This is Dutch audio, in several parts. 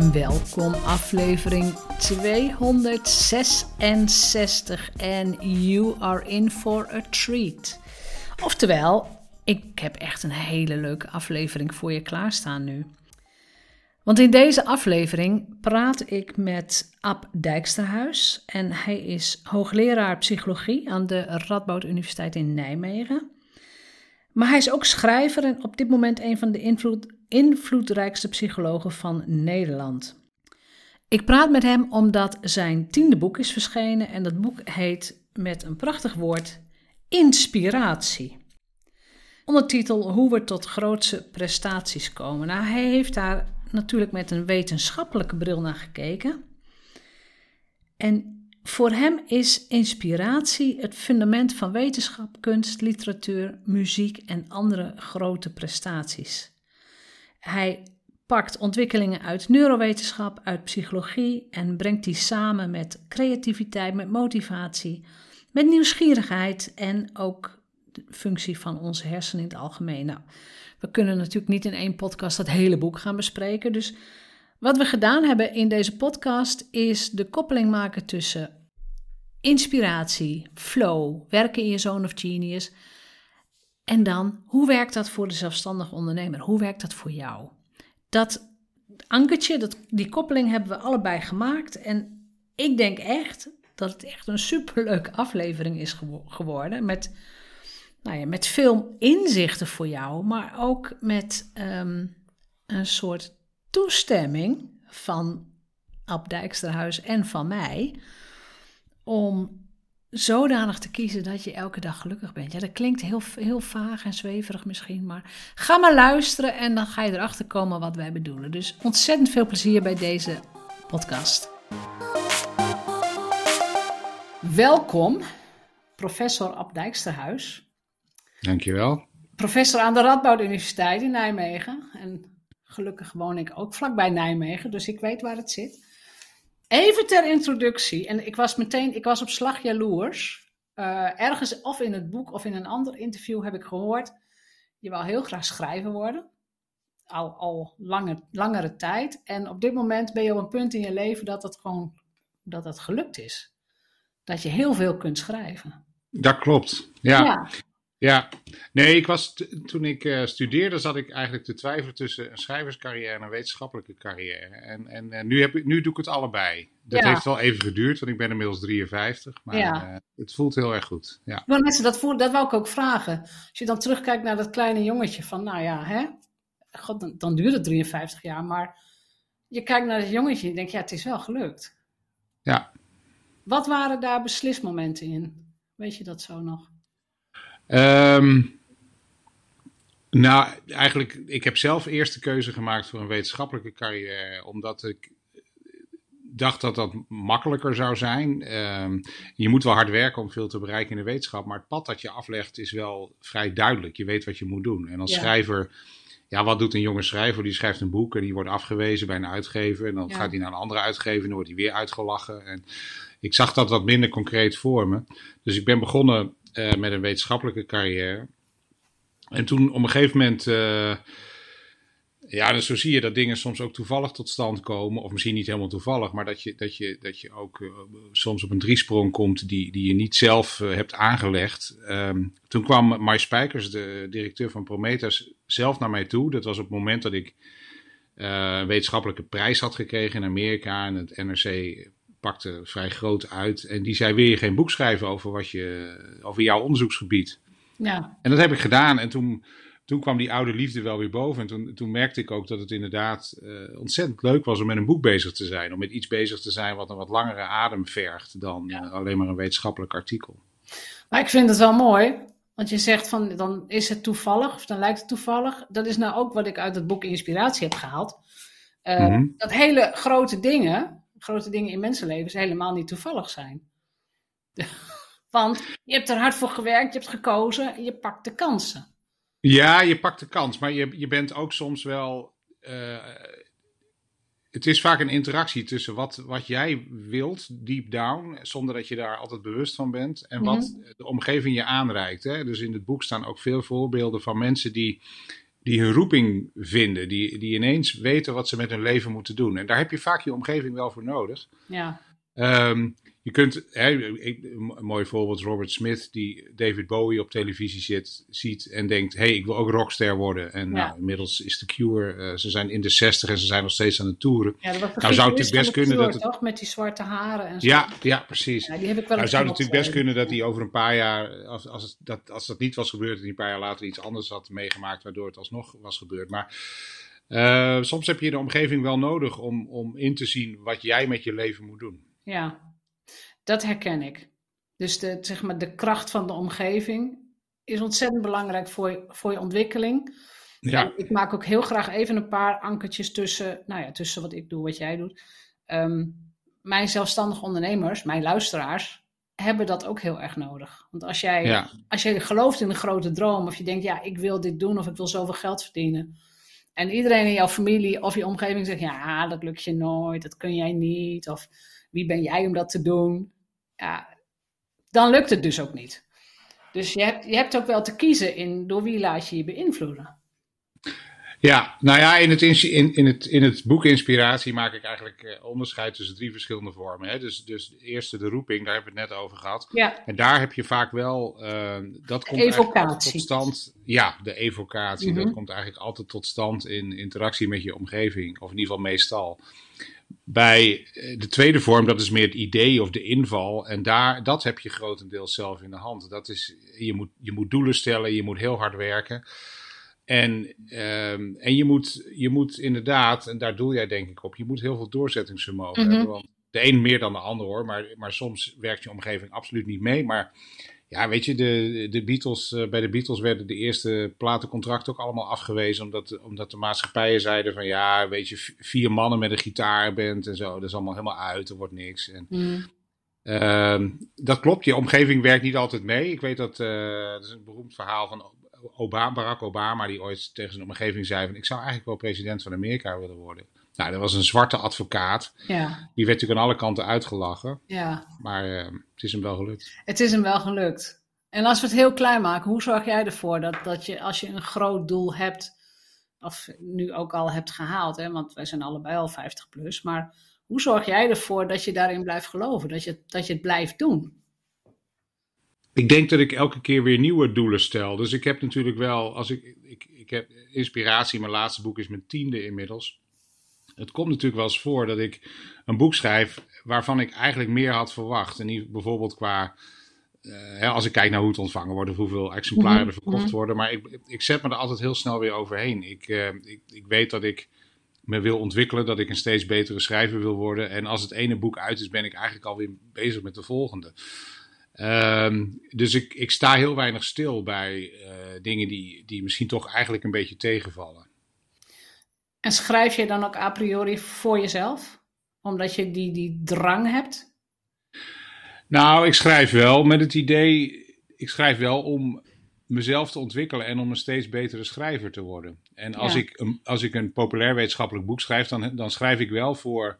Welkom aflevering 266 en you are in for a treat. Oftewel, ik heb echt een hele leuke aflevering voor je klaarstaan nu. Want in deze aflevering praat ik met Ab Dijksterhuis en hij is hoogleraar psychologie aan de Radboud Universiteit in Nijmegen. Maar hij is ook schrijver en op dit moment een van de invloed, invloedrijkste psychologen van Nederland. Ik praat met hem omdat zijn tiende boek is verschenen en dat boek heet met een prachtig woord Inspiratie. Ondertitel Hoe we tot grootse prestaties komen. Nou, hij heeft daar natuurlijk met een wetenschappelijke bril naar gekeken. En voor hem is inspiratie het fundament van wetenschap, kunst, literatuur, muziek en andere grote prestaties. Hij pakt ontwikkelingen uit neurowetenschap, uit psychologie en brengt die samen met creativiteit, met motivatie, met nieuwsgierigheid en ook de functie van onze hersenen in het algemeen. Nou, we kunnen natuurlijk niet in één podcast dat hele boek gaan bespreken. Dus wat we gedaan hebben in deze podcast is de koppeling maken tussen inspiratie, flow, werken in je zone of genius. En dan, hoe werkt dat voor de zelfstandige ondernemer? Hoe werkt dat voor jou? Dat ankertje, dat, die koppeling hebben we allebei gemaakt. En ik denk echt dat het echt een superleuke aflevering is geworden. Met, nou ja, met veel inzichten voor jou, maar ook met ehm, een soort toestemming van Ab Dijksterhuis en van mij om zodanig te kiezen dat je elke dag gelukkig bent. Ja, dat klinkt heel, heel vaag en zweverig misschien, maar ga maar luisteren en dan ga je erachter komen wat wij bedoelen. Dus ontzettend veel plezier bij deze podcast. Welkom, professor Ab Dijksterhuis. Dankjewel. Professor aan de Radboud Universiteit in Nijmegen. En gelukkig woon ik ook vlakbij Nijmegen, dus ik weet waar het zit. Even ter introductie. En ik was meteen, ik was op slag jaloers. Uh, ergens, of in het boek of in een ander interview, heb ik gehoord. Je wil heel graag schrijver worden. Al, al lange, langere tijd. En op dit moment ben je op een punt in je leven dat het gewoon dat het gelukt is. Dat je heel veel kunt schrijven. Dat klopt. Ja. ja. Ja, nee, ik was toen ik uh, studeerde, zat ik eigenlijk te twijfelen tussen een schrijverscarrière en een wetenschappelijke carrière. En, en, en nu, heb ik, nu doe ik het allebei. Dat heeft wel even geduurd, want ik ben inmiddels 53, maar ja. uh, het voelt heel erg goed. Ja. Maar mensen, dat, voel, dat wou ik ook vragen. Als je dan terugkijkt naar dat kleine jongetje van, nou ja, hè, God, dan, dan duurt het 53 jaar, maar je kijkt naar het jongetje en denkt, ja, het is wel gelukt. Ja. Wat waren daar beslismomenten in? Weet je dat zo nog? Um, nou, eigenlijk, ik heb zelf eerst de keuze gemaakt voor een wetenschappelijke carrière, omdat ik dacht dat dat makkelijker zou zijn. Um, je moet wel hard werken om veel te bereiken in de wetenschap, maar het pad dat je aflegt is wel vrij duidelijk. Je weet wat je moet doen. En als schrijver, ja, wat doet een jonge schrijver? Die schrijft een boek en die wordt afgewezen bij een uitgever. En dan gaat hij naar een andere uitgever en dan wordt hij weer uitgelachen. En ik zag dat wat minder concreet voor me. Dus ik ben begonnen uh, met een wetenschappelijke carrière. En toen op een gegeven moment, uh, ja, dus zo zie je dat dingen soms ook toevallig tot stand komen. Of misschien niet helemaal toevallig, maar dat je, dat je, dat je ook uh, soms op een driesprong komt die, die je niet zelf hebt aangelegd. Um, toen kwam Mai Spijkers, de directeur van Prometheus, zelf naar mij toe. Dat was op het moment dat ik een wetenschappelijke prijs had gekregen in Amerika en het NRC pakte vrij groot uit. En die zei: Wil je geen boek schrijven over, wat je, over jouw onderzoeksgebied? Ja. En dat heb ik gedaan. En toen, toen kwam die oude liefde wel weer boven. En toen, toen merkte ik ook dat het inderdaad uh, ontzettend leuk was om met een boek bezig te zijn. Om met iets bezig te zijn wat een wat langere adem vergt dan ja. uh, alleen maar een wetenschappelijk artikel. Maar ik vind het wel mooi. Want je zegt van dan is het toevallig, of dan lijkt het toevallig. Dat is nou ook wat ik uit het boek Inspiratie heb gehaald. Uh, mm -hmm. Dat hele grote dingen, grote dingen in mensenlevens, helemaal niet toevallig zijn. Want je hebt er hard voor gewerkt, je hebt gekozen en je pakt de kansen. Ja, je pakt de kans, maar je, je bent ook soms wel. Uh, het is vaak een interactie tussen wat, wat jij wilt, deep down, zonder dat je daar altijd bewust van bent, en wat mm -hmm. de omgeving je aanreikt. Hè? Dus in het boek staan ook veel voorbeelden van mensen die, die hun roeping vinden, die, die ineens weten wat ze met hun leven moeten doen. En daar heb je vaak je omgeving wel voor nodig. Ja. Um, je kunt, hè, een mooi voorbeeld, Robert Smith, die David Bowie op televisie zit, ziet en denkt: hé, hey, ik wil ook rockster worden. En ja. nou, inmiddels is The Cure, uh, ze zijn in de zestig en ze zijn nog steeds aan het toeren. Ja, dat nou, zou het natuurlijk best kunnen dat. Het... Toch? Met die zwarte haren en zo. Ja, ja precies. Ja, die heb ik wel nou, zou het natuurlijk best uh, kunnen dat hij over een paar jaar, als, als, het, dat, als dat niet was gebeurd, en hij een paar jaar later iets anders had meegemaakt, waardoor het alsnog was gebeurd. Maar. Uh, soms heb je de omgeving wel nodig om, om in te zien wat jij met je leven moet doen. Ja, dat herken ik. Dus de, zeg maar, de kracht van de omgeving is ontzettend belangrijk voor je, voor je ontwikkeling. Ja. En ik maak ook heel graag even een paar ankertjes tussen, nou ja, tussen wat ik doe, wat jij doet. Um, mijn zelfstandige ondernemers, mijn luisteraars, hebben dat ook heel erg nodig. Want als jij, ja. als jij gelooft in een grote droom, of je denkt, ja, ik wil dit doen, of ik wil zoveel geld verdienen. En iedereen in jouw familie of je omgeving zegt, ja, dat lukt je nooit, dat kun jij niet, of wie ben jij om dat te doen? Ja, dan lukt het dus ook niet. Dus je hebt, je hebt ook wel te kiezen in door wie laat je je beïnvloeden. Ja, nou ja, in het, in, in het, in het boek Inspiratie maak ik eigenlijk uh, onderscheid tussen drie verschillende vormen. Hè? Dus, dus de eerste, de roeping, daar hebben we het net over gehad. Ja. En daar heb je vaak wel, uh, dat komt evocatie. tot stand. Ja, de evocatie, Mhm. dat komt eigenlijk altijd tot stand in interactie met je omgeving. Of in ieder geval meestal. Bij eh, de tweede vorm, dat is meer het idee of de inval. En daar, dat heb je grotendeels zelf in de hand. Dat is, je, moet, je moet doelen stellen, je moet heel hard werken. En, um, en je, moet, je moet inderdaad, en daar doel jij denk ik op, je moet heel veel doorzettingsvermogen Mhm. hebben. Want de een meer dan de ander hoor, maar, maar soms werkt je omgeving absoluut niet mee. Maar ja, weet je, de, de Beatles, uh, bij de Beatles werden de eerste platencontracten ook allemaal afgewezen. Omdat, omdat de maatschappijen zeiden van ja, weet je, vier mannen met een gitaar bent en zo. Dat is allemaal helemaal uit, er wordt niks. En, Mhm. uh, dat klopt, je omgeving werkt niet altijd mee. Ik weet dat, uh, dat is een beroemd verhaal van Obama, Barack Obama, die ooit tegen zijn omgeving zei van ik zou eigenlijk wel president van Amerika willen worden. Nou, dat was een zwarte advocaat. Ja, Die werd natuurlijk aan alle kanten uitgelachen. ja. Maar uh, het is hem wel gelukt. Het is hem wel gelukt. En als we het heel klein maken, hoe zorg jij ervoor dat, dat je, als je een groot doel hebt, of nu ook al hebt gehaald, hè, want wij zijn allebei al 50 plus, maar hoe zorg jij ervoor dat je daarin blijft geloven, dat je, dat je het blijft doen? Ik denk dat ik elke keer weer nieuwe doelen stel. Dus ik heb natuurlijk wel, als ik, ik, ik heb inspiratie, mijn laatste boek is mijn tiende inmiddels. Het komt natuurlijk wel eens voor dat ik een boek schrijf waarvan ik eigenlijk meer had verwacht. En niet bijvoorbeeld qua, uh, hè, als ik kijk naar hoe het ontvangen wordt of hoeveel exemplaren er verkocht Mhm. worden. Maar ik, ik zet me er altijd heel snel weer overheen. Ik, uh, ik, ik weet dat ik me wil ontwikkelen, dat ik een steeds betere schrijver wil worden. En als het ene boek uit is, ben ik eigenlijk alweer bezig met de volgende. Um, dus ik, ik sta heel weinig stil bij uh, dingen die, die misschien toch eigenlijk een beetje tegenvallen. En schrijf je dan ook a priori voor jezelf? Omdat je die, die drang hebt? Nou, ik schrijf wel met het idee, ik schrijf wel om mezelf te ontwikkelen en om een steeds betere schrijver te worden. En als, Ja. ik, een, als ik een populair wetenschappelijk boek schrijf, dan, dan schrijf ik wel voor,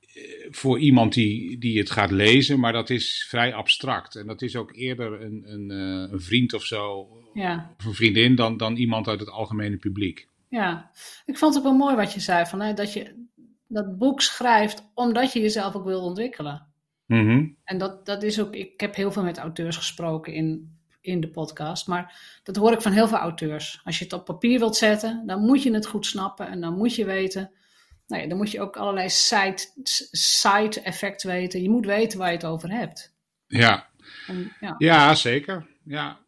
eh, voor iemand die, die het gaat lezen, maar dat is vrij abstract. En dat is ook eerder een, een, eh, een vriend of zo, Ja. of een vriendin, dan, dan iemand uit het algemene publiek. Ja, ik vond het wel mooi wat je zei, van, hè, dat je dat boek schrijft omdat je jezelf ook wil ontwikkelen. Mhm. En dat, dat is ook, ik heb heel veel met auteurs gesproken in, in de podcast, maar dat hoor ik van heel veel auteurs. Als je het op papier wilt zetten, dan moet je het goed snappen en dan moet je weten, nou ja, dan moet je ook allerlei side, side effecten weten. Je moet weten waar je het over hebt. Ja. En, ja. ja, zeker. Ja.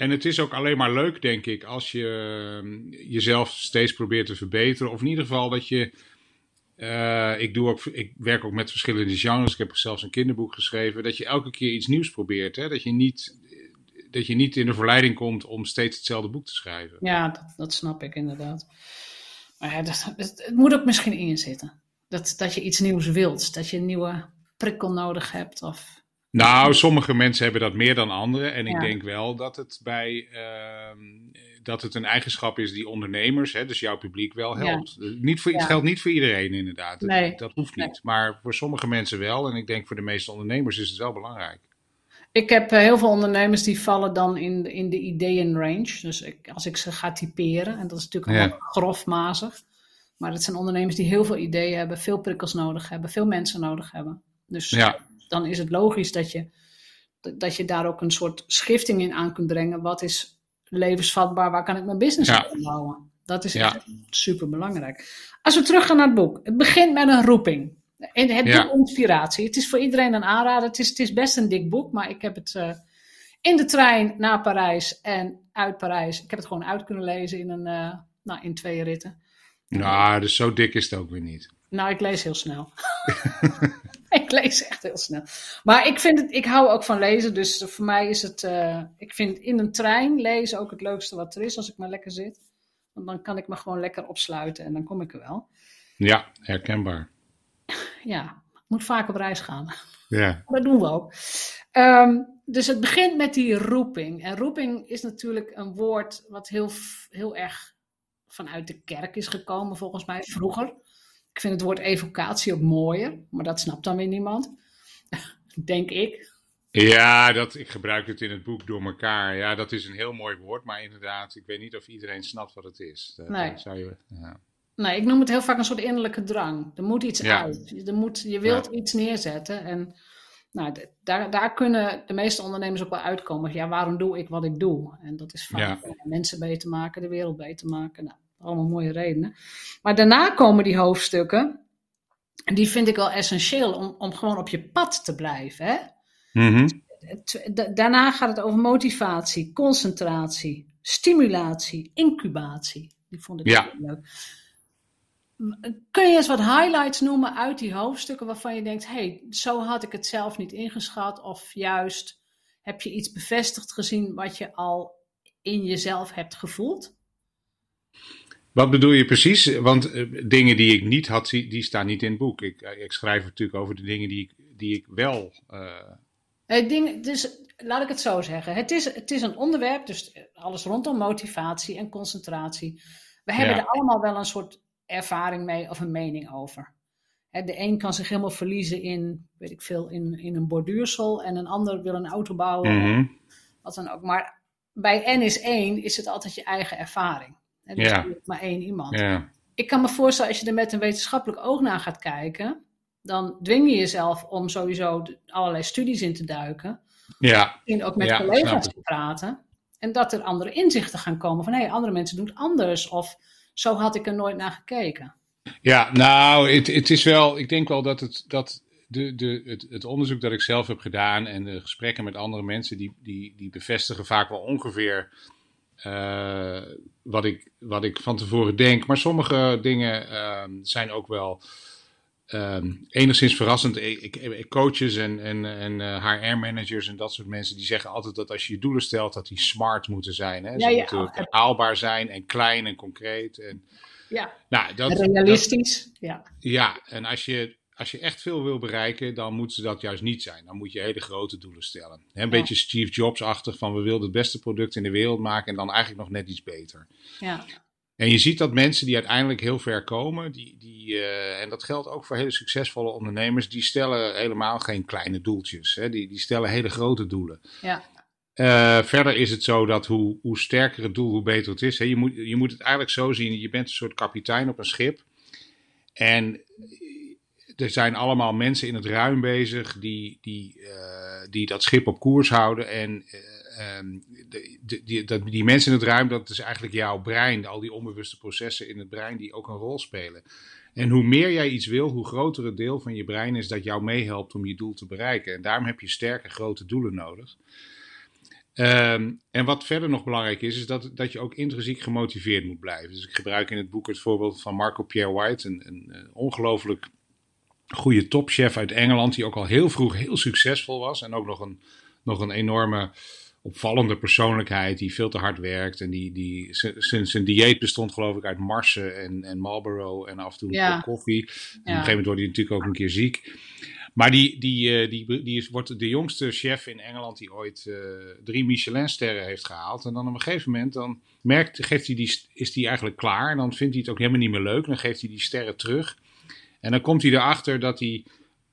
En het is ook alleen maar leuk, denk ik, als je eh, jezelf steeds probeert te verbeteren. Of in ieder geval dat je. Uh, ik, doe ook, ik werk ook met verschillende genres. Ik heb zelfs een kinderboek geschreven. Dat je elke keer iets nieuws probeert. Hè? Dat, je niet, dat je niet in de verleiding komt om steeds hetzelfde boek te schrijven. Ja, dat, dat snap ik inderdaad. Maar ja, dat, het moet ook misschien in zitten. Dat, dat je iets nieuws wilt. Dat je een nieuwe prikkel nodig hebt. Of nou, sommige mensen hebben dat meer dan anderen. En ik denk wel dat het bij uh, dat het een eigenschap is die ondernemers, hè, dus jouw publiek, wel helpt. Niet voor, Het geldt niet voor iedereen, inderdaad. Nee. Dat, hoeft niet. Maar voor sommige mensen wel. En ik denk voor de meeste ondernemers is het wel belangrijk. Ik heb uh, heel veel ondernemers die vallen dan in, in de ideeënrange. Dus ik, als ik ze ga typeren, en dat is natuurlijk grofmazig. Maar het zijn ondernemers die heel veel ideeën hebben, veel prikkels nodig hebben, veel mensen nodig hebben. Dus ja dan is het logisch dat je, dat je daar ook een soort schifting in aan kunt brengen. Wat is levensvatbaar? Waar kan ik mijn business ja. op bouwen? Dat is echt super belangrijk. Als we teruggaan naar het boek. Het begint met een roeping. En het ja. inspiratie. Het is voor iedereen een aanrader. Het is, het is best een dik boek, maar ik heb het uh, in de trein naar Parijs en uit Parijs. Ik heb het gewoon uit kunnen lezen in, een, uh, nou, in twee ritten. Nou, dus zo dik is het ook weer niet. Nou, ik lees heel snel. ik lees echt heel snel. Maar ik, vind het, ik hou ook van lezen, dus voor mij is het. Uh, ik vind in een trein lezen ook het leukste wat er is als ik maar lekker zit. Want dan kan ik me gewoon lekker opsluiten en dan kom ik er wel. Ja, herkenbaar. Ja, moet vaak op reis gaan. Ja. Dat doen we ook. Um, dus het begint met die roeping. En roeping is natuurlijk een woord wat heel, heel erg vanuit de kerk is gekomen, volgens mij vroeger. Ik vind het woord evocatie ook mooier, maar dat snapt dan weer niemand. Denk ik. Ja, dat, ik gebruik het in het boek door elkaar. Ja, dat is een heel mooi woord, maar inderdaad, ik weet niet of iedereen snapt wat het is. Dat, nee. Zou je, ja. nee, ik noem het heel vaak een soort innerlijke drang. Er moet iets uit. Er moet, je wilt iets neerzetten en nou, daar, daar kunnen de meeste ondernemers ook wel uitkomen. Ja, waarom doe ik wat ik doe? En dat is vaak mensen beter maken, de wereld beter maken. Nou, allemaal mooie redenen. Maar daarna komen die hoofdstukken. En die vind ik wel essentieel om, om gewoon op je pad te blijven. Hè? Mhm. Daarna gaat het over motivatie, concentratie, stimulatie, incubatie. Die vond ik ja. leuk. Kun je eens wat highlights noemen uit die hoofdstukken waarvan je denkt: hé, hey, zo had ik het zelf niet ingeschat? Of juist heb je iets bevestigd gezien wat je al in jezelf hebt gevoeld? Wat bedoel je precies? Want uh, dingen die ik niet had, die staan niet in het boek. Ik, eh, ik schrijf natuurlijk over de dingen die ik, die ik wel. Uh... ding, dus laat ik het zo zeggen. Het is, het is een onderwerp, dus alles rondom motivatie en concentratie. We hebben er allemaal wel een soort ervaring mee of een mening over. De een kan zich helemaal verliezen in, weet ik veel, in, in een borduursel en een ander wil een auto bouwen. Mhm. Wat dan ook. Maar bij N is één is het altijd je eigen ervaring. En er ja. is maar één iemand. Ja. Ik kan me voorstellen, als je er met een wetenschappelijk oog naar gaat kijken, dan dwing je jezelf om sowieso allerlei studies in te duiken. Ja. Misschien ook met collega's te praten. En dat er andere inzichten gaan komen van hé, hey, andere mensen doen het anders. Of zo had ik er nooit naar gekeken. Ja, nou, het, het is wel, ik denk wel dat het, dat de, de, het, het, onderzoek dat ik zelf heb gedaan en de gesprekken met andere mensen, die, die, die bevestigen vaak wel ongeveer uh, wat, ik, wat ik van tevoren denk. Maar sommige dingen uh, zijn ook wel uh, enigszins verrassend. Ik, ik, coaches en, en, en HR-managers en dat soort mensen die zeggen altijd dat als je je doelen stelt, dat die smart moeten zijn. Hè? Ze ja, moeten haalbaar zijn en klein en concreet. En, ja, nou, dat, realistisch. Dat, ja. ja, en als je als je echt veel wil bereiken, dan moeten ze dat juist niet zijn. Dan moet je hele grote doelen stellen. een beetje Steve Jobs-achtig van we willen het beste product in de wereld maken en dan eigenlijk nog net iets beter. Ja. En je ziet dat mensen die uiteindelijk heel ver komen, die, die, uh, en dat geldt ook voor hele succesvolle ondernemers, die stellen helemaal geen kleine doeltjes. Hè? Die, die stellen hele grote doelen. Ja. Uh, verder is het zo dat hoe, hoe sterker het doel, hoe beter het is. Hè? Je, moet, je moet het eigenlijk zo zien, je bent een soort kapitein op een schip. En er zijn allemaal mensen in het ruim bezig die, die, uh, die dat schip op koers houden. En uh, um, de, die, die mensen in het ruim, dat is eigenlijk jouw brein. Al die onbewuste processen in het brein die ook een rol spelen. En hoe meer jij iets wil, hoe groter het deel van je brein is dat jou meehelpt om je doel te bereiken. En daarom heb je sterke grote doelen nodig. Ehm, en wat verder nog belangrijk is, is dat, dat je ook intrinsiek gemotiveerd moet blijven. Dus ik gebruik in het boek het voorbeeld van Marco Pierre White, een, een, een ongelooflijk goede topchef uit Engeland, die ook al heel vroeg heel succesvol was en ook nog een, nog een enorme opvallende persoonlijkheid die veel te hard werkt. En die, die, zijn, dieet bestond geloof ik uit marsen en, en Marlboro en af en toe ja. koffie. En Op een gegeven moment wordt hij natuurlijk ook een keer ziek. Maar die, die, eh, die, die is, wordt de jongste chef in Engeland die ooit uh, drie Michelin-sterren heeft gehaald. En dan op een gegeven moment dan merkt, geeft hij die, is hij eigenlijk klaar. En dan vindt hij het ook helemaal niet meer leuk. Dan geeft hij die sterren terug. En dan komt hij erachter dat hij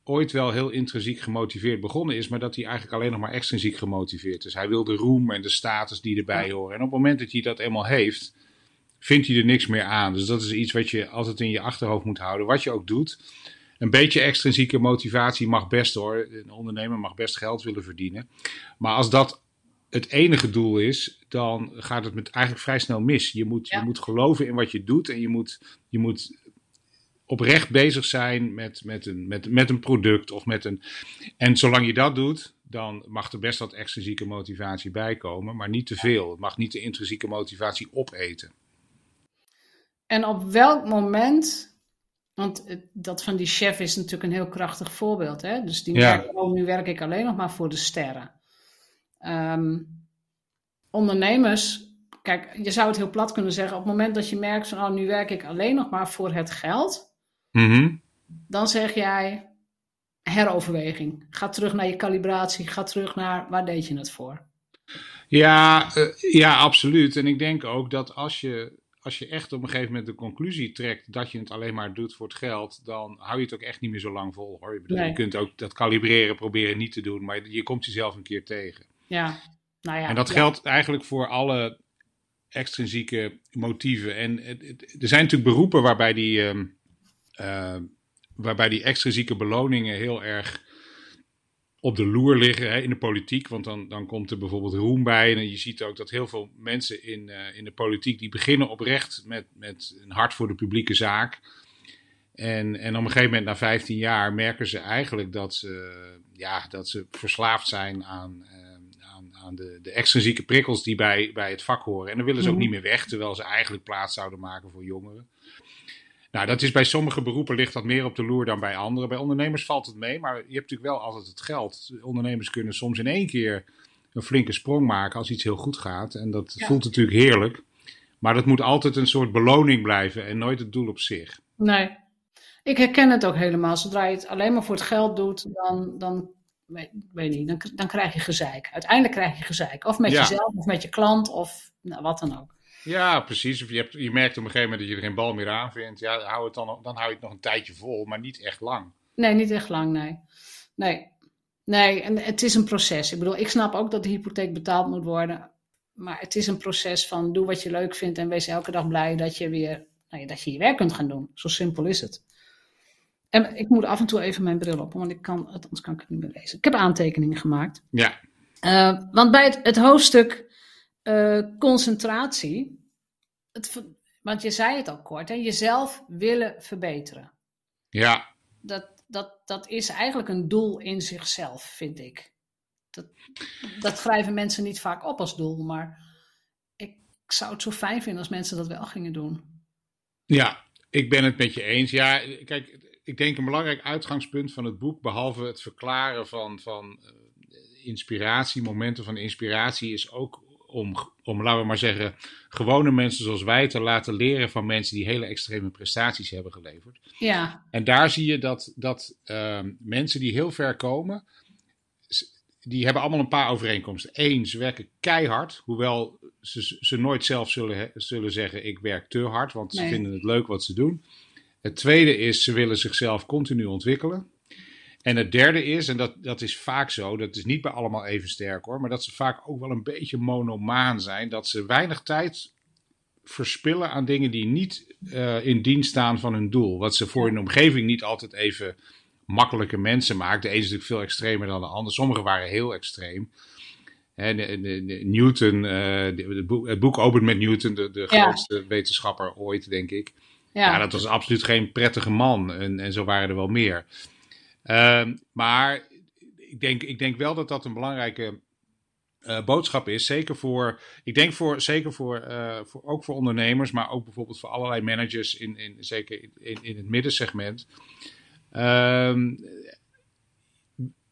ooit wel heel intrinsiek gemotiveerd begonnen is, maar dat hij eigenlijk alleen nog maar extrinsiek gemotiveerd is. Hij wil de roem en de status die erbij horen. En op het moment dat hij dat eenmaal heeft, vindt hij er niks meer aan. Dus dat is iets wat je altijd in je achterhoofd moet houden, wat je ook doet. Een beetje extrinsieke motivatie mag best hoor. Een ondernemer mag best geld willen verdienen. Maar als dat het enige doel is, dan gaat het met eigenlijk vrij snel mis. Je moet, je moet geloven in wat je doet en je moet, je moet oprecht bezig zijn met, met, een, met, met een product of met een. En zolang je dat doet, dan mag er best wat extrinsieke motivatie bij komen, maar niet te veel. Het mag niet de intrinsieke motivatie opeten. En op welk moment. Want dat van die chef is natuurlijk een heel krachtig voorbeeld. Hè? Dus die ja. merkt, oh, nu werk ik alleen nog maar voor de sterren. Ehm, ondernemers kijk, je zou het heel plat kunnen zeggen, op het moment dat je merkt van, oh, nu werk ik alleen nog maar voor het geld, Mhm. Dan zeg jij heroverweging. Ga terug naar je calibratie. Ga terug naar waar deed je het voor? Ja, uh, ja, absoluut. En ik denk ook dat als je, als je echt op een gegeven moment de conclusie trekt dat je het alleen maar doet voor het geld, dan hou je het ook echt niet meer zo lang vol. Hoor. Je, je kunt ook dat kalibreren proberen niet te doen, maar je komt jezelf een keer tegen. Ja, nou ja. En dat geldt eigenlijk voor alle extrinsieke motieven. En er zijn natuurlijk beroepen waarbij die. Ehm, waarbij die extrinsieke beloningen heel erg op de loer liggen hè, in de politiek. Want dan, dan komt er bijvoorbeeld roem bij. En je ziet ook dat heel veel mensen in, uh, in de politiek... die beginnen oprecht met, met een hart voor de publieke zaak. En, en op een gegeven moment, na 15 jaar, merken ze eigenlijk dat ze, ja, dat ze verslaafd zijn aan, uh, aan, aan de, de extrinsieke prikkels die bij, bij het vak horen. En dan willen ze ook mhm. niet meer weg, terwijl ze eigenlijk plaats zouden maken voor jongeren. Nou, dat is bij sommige beroepen ligt dat meer op de loer dan bij anderen. Bij ondernemers valt het mee, maar je hebt natuurlijk wel altijd het geld. Ondernemers kunnen soms in één keer een flinke sprong maken als iets heel goed gaat. En dat voelt natuurlijk heerlijk. Maar dat moet altijd een soort beloning blijven en nooit het doel op zich. Nee, ik herken het ook helemaal. Zodra je het alleen maar voor het geld doet, dan, dan weet, weet niet, dan, dan krijg je gezeik. Uiteindelijk krijg je gezeik. Of met jezelf, of met je klant, of nou, wat dan ook. Ja, precies. Of je, hebt, je merkt op een gegeven moment dat je er geen bal meer aan vindt. Ja, hou het dan, dan hou je het nog een tijdje vol, maar niet echt lang. Nee, niet echt lang, nee. Nee. Nee, en het is een proces. Ik bedoel, ik snap ook dat de hypotheek betaald moet worden. Maar het is een proces van doe wat je leuk vindt en wees elke dag blij dat je weer nou ja, dat je, je werk kunt gaan doen. Zo simpel is het. En ik moet af en toe even mijn bril op, want ik kan, anders kan ik het niet meer lezen. Ik heb aantekeningen gemaakt. Ja. Uh, want bij het, het hoofdstuk uh, concentratie het, want je zei het al kort, hè, jezelf willen verbeteren. Ja. Dat, dat, dat is eigenlijk een doel in zichzelf, vind ik. Dat, dat schrijven mensen niet vaak op als doel, maar ik, ik zou het zo fijn vinden als mensen dat wel gingen doen. Ja, ik ben het met je eens. Ja, kijk, ik denk een belangrijk uitgangspunt van het boek, behalve het verklaren van, van uh, inspiratie, momenten van inspiratie, is ook om, om, laten we maar zeggen, gewone mensen zoals wij te laten leren van mensen die hele extreme prestaties hebben geleverd. Ja. En daar zie je dat, dat uh, mensen die heel ver komen, die hebben allemaal een paar overeenkomsten. Eén, ze werken keihard, hoewel ze, ze nooit zelf zullen, zullen zeggen: ik werk te hard, want ze vinden het leuk wat ze doen. Het tweede is, ze willen zichzelf continu ontwikkelen. En het derde is, en dat, dat is vaak zo, dat is niet bij allemaal even sterk hoor, maar dat ze vaak ook wel een beetje monomaan zijn. Dat ze weinig tijd verspillen aan dingen die niet uh, in dienst staan van hun doel. Wat ze voor hun omgeving niet altijd even makkelijke mensen maakt. De een is natuurlijk veel extremer dan de ander. Sommigen waren heel extreem. Newton, uh, het, boek, het, boek, opent met Newton, de, de grootste wetenschapper ooit, denk ik. Ja. ja. dat was absoluut geen prettige man. En, en zo waren er wel meer. Ehm, maar ik denk, ik denk wel dat dat een belangrijke uh, boodschap is. Zeker voor, ik denk voor, zeker voor, uh, voor, ook voor ondernemers, maar ook bijvoorbeeld voor allerlei managers, in, in, zeker in, in het middensegment. Uh,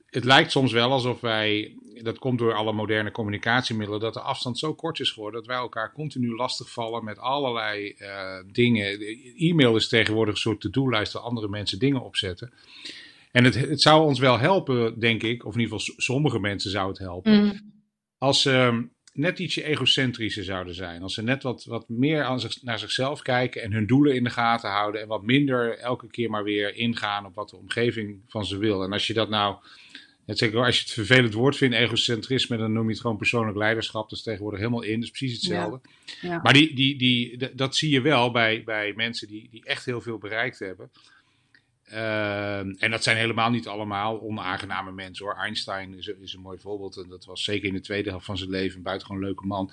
het lijkt soms wel alsof wij, dat komt door alle moderne communicatiemiddelen, dat de afstand zo kort is geworden dat wij elkaar continu lastigvallen met allerlei uh, dingen. E-mail is tegenwoordig een soort to-do-lijst waar andere mensen dingen opzetten. En het, het zou ons wel helpen, denk ik, of in ieder geval sommige mensen zou het helpen, mm. als ze net ietsje egocentrischer zouden zijn. Als ze net wat, wat meer aan zich, naar zichzelf kijken en hun doelen in de gaten houden en wat minder elke keer maar weer ingaan op wat de omgeving van ze wil. En als je dat nou het zeker als je het vervelend woord vindt, egocentrisme, dan noem je het gewoon persoonlijk leiderschap. Dat is tegenwoordig helemaal in, dat is precies hetzelfde. Ja. Maar die, die, die, dat zie je wel bij, bij mensen die, die echt heel veel bereikt hebben. Uh, en dat zijn helemaal niet allemaal onaangename mensen hoor. Einstein is, is, een mooi voorbeeld. En dat was zeker in de tweede helft van zijn leven een buitengewoon leuke man.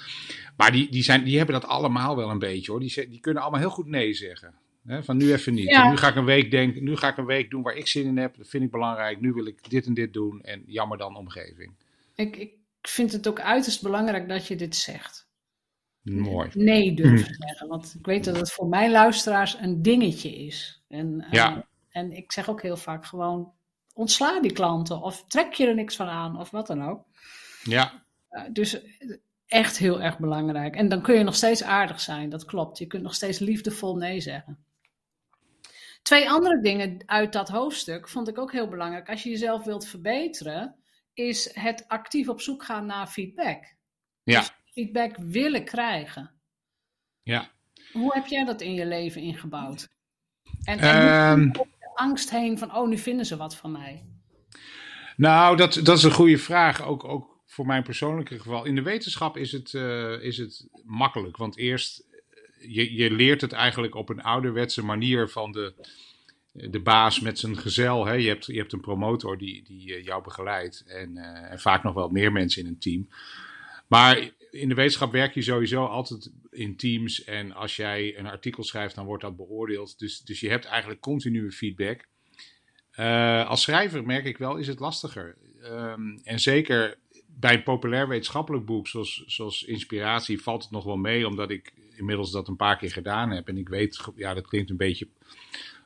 Maar die, die, zijn, die hebben dat allemaal wel een beetje hoor. Die, die kunnen allemaal heel goed nee zeggen van nu even niet. Nu ga ik een week denken, nu ga ik een week doen waar ik zin in heb. Dat vind ik belangrijk. Nu wil ik dit en dit doen. En jammer dan omgeving. Ik, ik vind het ook uiterst belangrijk dat je dit zegt. Mooi. Nee durven zeggen. Want ik weet dat het voor mijn luisteraars een dingetje is. En, eh, ja. En ik zeg ook heel vaak gewoon ontsla die klanten. Of trek je er niks van aan. Of wat dan ook. Ja. Uh, dus echt heel erg belangrijk. En dan kun je nog steeds aardig zijn, dat klopt. Je kunt nog steeds liefdevol nee zeggen. Twee andere dingen uit dat hoofdstuk vond ik ook heel belangrijk. Als je jezelf wilt verbeteren, is het actief op zoek gaan naar feedback. Ja. Dus feedback willen krijgen. Ja. Hoe heb jij dat in je leven ingebouwd? En, um, angst heen van, oh, nu vinden ze wat van mij. Nou, dat, dat is een goede vraag. Ook, ook voor mijn persoonlijke geval. In de wetenschap is het, uh, is het makkelijk. Want eerst je, je leert het eigenlijk op een ouderwetse manier van de, de baas met zijn gezel. Hè? Je, hebt, je hebt een promotor die, die eh, jou begeleidt en, en vaak nog wel meer mensen in een team. Maar in de wetenschap werk je sowieso altijd in teams. En als jij een artikel schrijft, dan wordt dat beoordeeld. Dus, dus je hebt eigenlijk continue feedback. Uh, als schrijver merk ik wel, is het lastiger. Um, en zeker bij een populair wetenschappelijk boek, zoals, zoals Inspiratie, valt het nog wel mee, omdat ik inmiddels dat een paar keer gedaan heb. En ik weet, ja, dat klinkt een beetje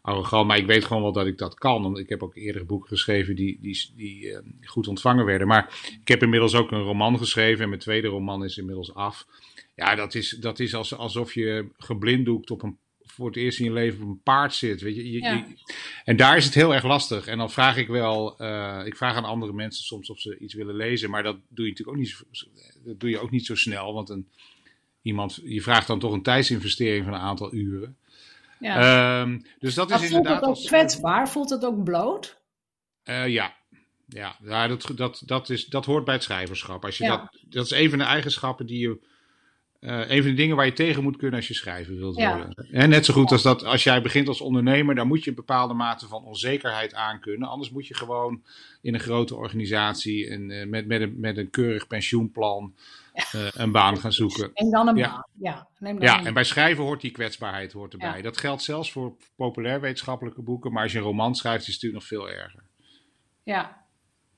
arrogant, maar ik weet gewoon wel dat ik dat kan. Want ik heb ook eerder boeken geschreven die, die, die uh, goed ontvangen werden. Maar ik heb inmiddels ook een roman geschreven en mijn tweede roman is inmiddels af. Ja, dat is, dat is als, alsof je geblinddoekt op een, voor het eerst in je leven op een paard zit. Weet je, je, ja. je en daar is het heel erg lastig. En dan vraag ik wel, uh, ik vraag aan andere mensen soms of ze iets willen lezen. Maar dat doe je natuurlijk ook niet, dat doe je ook niet zo snel. Want een iemand, je vraagt dan toch een tijdsinvestering van een aantal uren. Ja. Um, dus dat is inderdaad. Voelt het ook kwetsbaar? Voelt het ook bloot? Uh, ja. Ja, ja dat, dat, dat, is, dat hoort bij het schrijverschap. Als je ja. dat, dat is een van de eigenschappen die je. Uh, een van de dingen waar je tegen moet kunnen als je schrijver wilt ja. worden. En net zo goed als dat als jij begint als ondernemer, dan moet je een bepaalde mate van onzekerheid aankunnen. Anders moet je gewoon in een grote organisatie en, uh, met, met, een, met een keurig pensioenplan uh, een baan gaan zoeken. En dan een ja. baan, ja. Neem dan ja, en bij schrijven hoort die kwetsbaarheid hoort erbij. Ja. Dat geldt zelfs voor populair wetenschappelijke boeken, maar als je een roman schrijft, is het natuurlijk nog veel erger. Ja,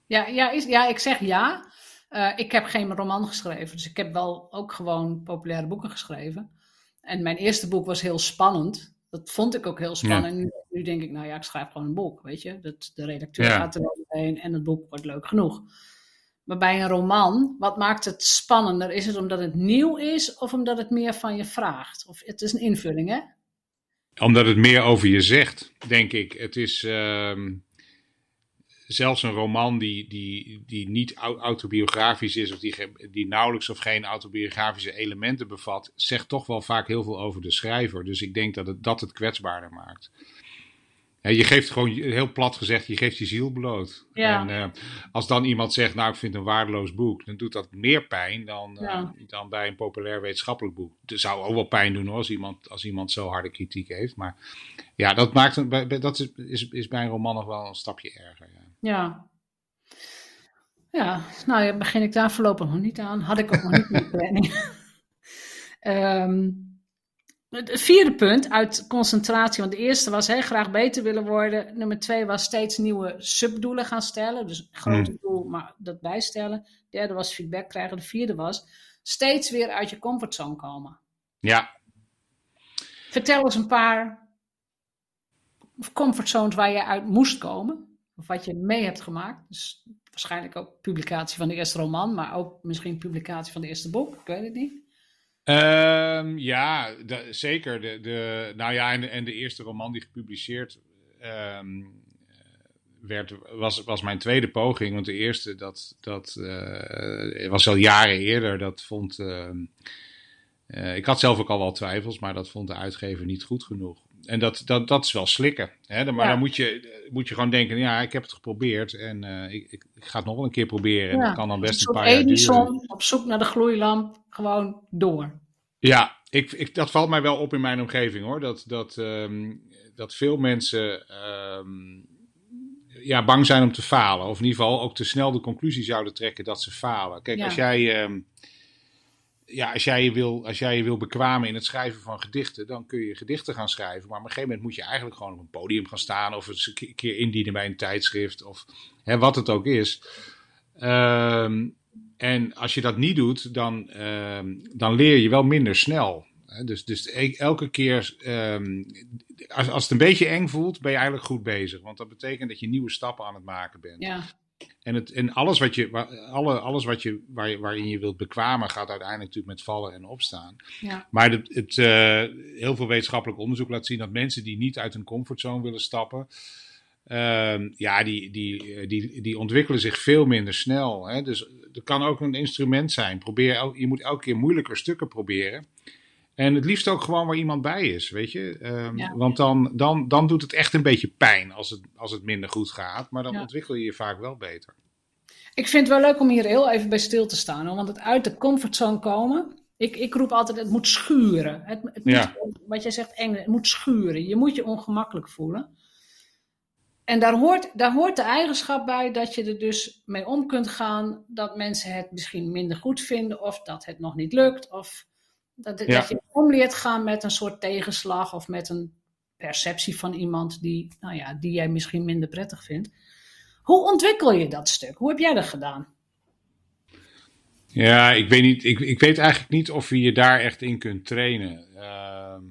ja, ja, is, ja ik zeg ja. Uh, ik heb geen roman geschreven, dus ik heb wel ook gewoon populaire boeken geschreven. En mijn eerste boek was heel spannend. Dat vond ik ook heel spannend. Ja. Nu, nu, denk ik, nou ja, ik schrijf gewoon een boek, weet je. Dat, de redacteur gaat er wel heen en het boek wordt leuk genoeg. Maar bij een roman, wat maakt het spannender? Is het omdat het nieuw is of omdat het meer van je vraagt? Of het is een invulling, hè? Omdat het meer over je zegt, denk ik. Het is uh, zelfs een roman die, die, die niet autobiografisch is, of die, die nauwelijks of geen autobiografische elementen bevat, zegt toch wel vaak heel veel over de schrijver. Dus ik denk dat het dat het kwetsbaarder maakt je geeft gewoon, heel plat gezegd, je geeft je ziel bloot. Ja. En uh, als dan iemand zegt, nou ik vind een waardeloos boek, dan doet dat meer pijn dan, uh, ja. dan bij een populair wetenschappelijk boek. Het zou ook wel pijn doen hoor, als iemand, als iemand zo harde kritiek heeft. Maar ja, dat, maakt, dat is, is, is bij een roman nog wel een stapje erger. Ja. ja. Ja, nou ja, begin ik daar voorlopig nog niet aan. Had ik ook nog niet in de planning. um, het vierde punt uit concentratie, want de eerste was hè, graag beter willen worden. Nummer twee was steeds nieuwe subdoelen gaan stellen. Dus grote Hmm. doel, maar dat bijstellen. De derde was feedback krijgen. De vierde was steeds weer uit je comfortzone komen. Ja, Vertel eens een paar comfortzones waar je uit moest komen. Of wat je mee hebt gemaakt. Dus waarschijnlijk ook publicatie van de eerste roman, maar ook misschien publicatie van de eerste boek. Ik weet het niet. Ehm, ja, zeker. De, de, nou ja, en de, en de eerste roman die gepubliceerd ehm, werd, was, was mijn tweede poging. Want de eerste, dat, dat eh, was al jaren eerder. Dat vond. ehm, eh, ik had zelf ook al wel twijfels, maar dat vond de uitgever niet goed genoeg. En dat, dat, dat is wel slikken. Hè? Maar Ja. dan moet je, moet je gewoon denken: ja, ik heb het geprobeerd en eh, ik, ik, ik ga het nog wel een keer proberen. En Ja, dat kan dan best een paar jaar duren. Op zoek naar de gloeilamp, gewoon door. Ja, ik, ik, dat valt mij wel op in mijn omgeving hoor. Dat, dat, ehm, dat veel mensen ehm, ja, bang zijn om te falen. Of in ieder geval ook te snel de conclusie zouden trekken dat ze falen. Kijk, Ja. als jij. ehm, ja, als jij, je wil, als jij je wil bekwamen in het schrijven van gedichten, dan kun je gedichten gaan schrijven. Maar op een gegeven moment moet je eigenlijk gewoon op een podium gaan staan. Of eens een keer indienen bij een tijdschrift. Of hè, wat het ook is. Ehm, en als je dat niet doet, dan, ehm, dan leer je wel minder snel. Dus, dus e- elke keer, ehm, als, als het een beetje eng voelt, ben je eigenlijk goed bezig. Want dat betekent dat je nieuwe stappen aan het maken bent. Ja, En, het, en alles, wat je, alle, alles wat je, waar, je- waarin je wilt bekwamen, gaat uiteindelijk natuurlijk met vallen en opstaan. ja, Maar het, het, eh, heel veel wetenschappelijk onderzoek laat zien dat mensen die niet uit hun comfortzone willen stappen, ehm, ja, die, die, eh, die, die ontwikkelen zich veel minder snel. Hè? Dus het kan ook een instrument zijn. Probeer, el- je moet elke keer moeilijker stukken proberen. En het liefst ook gewoon waar iemand bij is, weet je. Ehm, Ja. Want dan, dan, dan doet het echt een beetje pijn als het, als het minder goed gaat. Maar dan Ja. ontwikkel je je vaak wel beter. Ik vind het wel leuk om hier heel even bij stil te staan. Hoor, want het uit de comfortzone komen. Ik, ik roep altijd: het moet schuren. Het, het moet, Ja. Wat jij zegt, eng, het moet schuren. Je moet je ongemakkelijk voelen. En daar hoort, daar hoort de eigenschap bij dat je er dus mee om kunt gaan dat mensen het misschien minder goed vinden, of dat het nog niet lukt, of dat, Ja. dat je om leert gaan met een soort tegenslag of met een perceptie van iemand die, nou ja, die jij misschien minder prettig vindt. Hoe ontwikkel je dat stuk? Hoe heb jij dat gedaan? Ja, ik weet, niet, ik, ik weet eigenlijk niet of je je daar echt in kunt trainen. Ehm,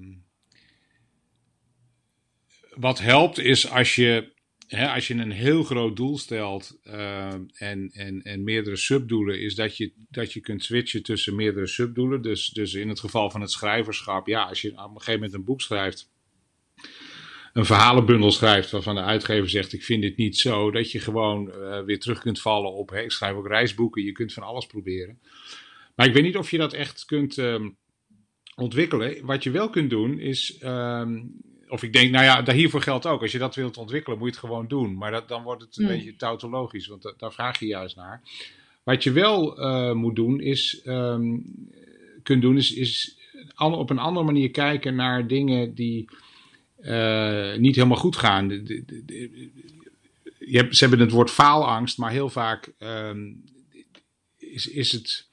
wat helpt is als je, als je een heel groot doel stelt ehm, en, en, en meerdere subdoelen, is dat je, dat je kunt switchen tussen meerdere subdoelen. Dus, dus in het geval van het schrijverschap, ja, als je op een gegeven moment een boek schrijft, een verhalenbundel schrijft waarvan de uitgever zegt: Ik vind dit niet zo, dat je gewoon eh, weer terug kunt vallen op. Hè, ik schrijf ook reisboeken, je kunt van alles proberen. Maar ik weet niet of je dat echt kunt ehm, ontwikkelen. Wat je wel kunt doen is. ehm, of ik denk, nou ja, daar hiervoor geldt ook. Als je dat wilt ontwikkelen, moet je het gewoon doen. Maar dat, dan wordt het een Hmm. beetje tautologisch, want da- daar vraag je juist naar. Wat je wel eh, moet doen, is. ehm, kunt doen, is, is op een andere manier kijken naar dingen die eh, niet helemaal goed gaan. De- de- de- de- je hebt, ze hebben het woord faalangst, maar heel vaak ehm, is, is het.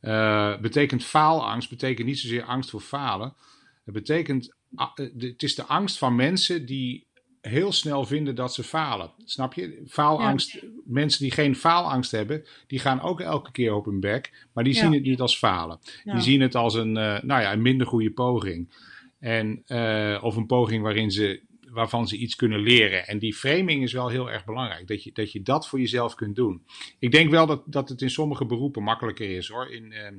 eh, betekent faalangst, betekent niet zozeer angst voor falen. Het betekent. Ah, eh, het is de angst van mensen die heel snel vinden dat ze falen. Snap je? Faalangst. Mensen die geen faalangst hebben, die gaan ook elke keer op hun bek, maar die Ja. zien het niet als falen. Ja. Die zien het als een, eh, nou ja, een minder goede poging. En, eh, of een poging waarin ze, waarvan ze iets kunnen leren. En die framing is wel heel erg belangrijk. Dat je dat, je dat voor jezelf kunt doen. Ik denk wel dat, dat het in sommige beroepen makkelijker is hoor. In, eh,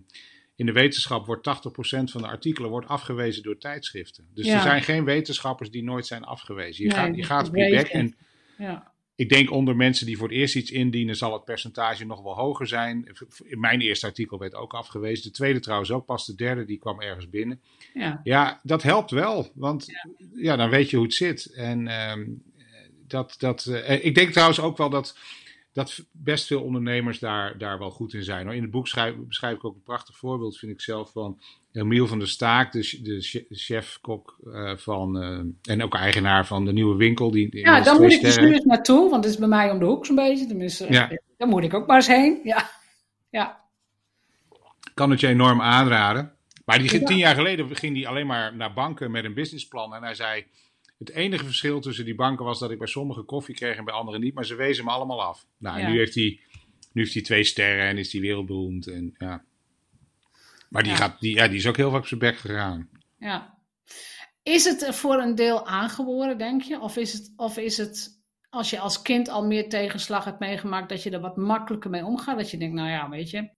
in de wetenschap wordt 80% van de artikelen wordt afgewezen door tijdschriften. Dus Ja. er zijn geen wetenschappers die nooit zijn afgewezen. Je Nee, gaat, je die gaat op je bek en Ja. ik denk onder mensen die voor het eerst iets indienen, zal het percentage nog wel hoger zijn. In mijn eerste artikel werd ook afgewezen. De tweede trouwens ook pas. De derde die kwam ergens binnen. Ja. Ja, dat helpt wel. Want ja, dan weet je hoe het zit. En ehm, dat, dat, eh, ik denk trouwens ook wel dat, dat best veel ondernemers daar, daar wel goed in zijn. In het boek schrijf, beschrijf ik ook een prachtig voorbeeld, vind ik zelf, van Emiel van der Staak, de, de che- chef-kok eh, van, eh, en ook eigenaar van de nieuwe winkel. Die, Ja, daar moet ik dus nu eens naartoe, want het is bij mij om de hoek zo'n beetje. Tenminste, Ja. daar moet ik ook maar eens heen. Ja, ja. kan het je enorm aanraden. Maar die, tien jaar geleden ging hij alleen maar naar banken met een businessplan. En hij zei, het enige verschil tussen die banken was dat ik bij sommigen koffie kreeg en bij anderen niet. Maar ze wezen me allemaal af. Nou, Ja. nu heeft hij, nu heeft hij twee sterren en is hij wereldberoemd. En, ja. Maar die, Ja. gaat, die, ja, die is ook heel vaak op zijn bek gegaan. Ja. Is het er voor een deel aangeboren, denk je? Of is het, of is het als je als kind al meer tegenslag hebt meegemaakt, dat je er wat makkelijker mee omgaat? Dat je denkt, nou ja, weet je,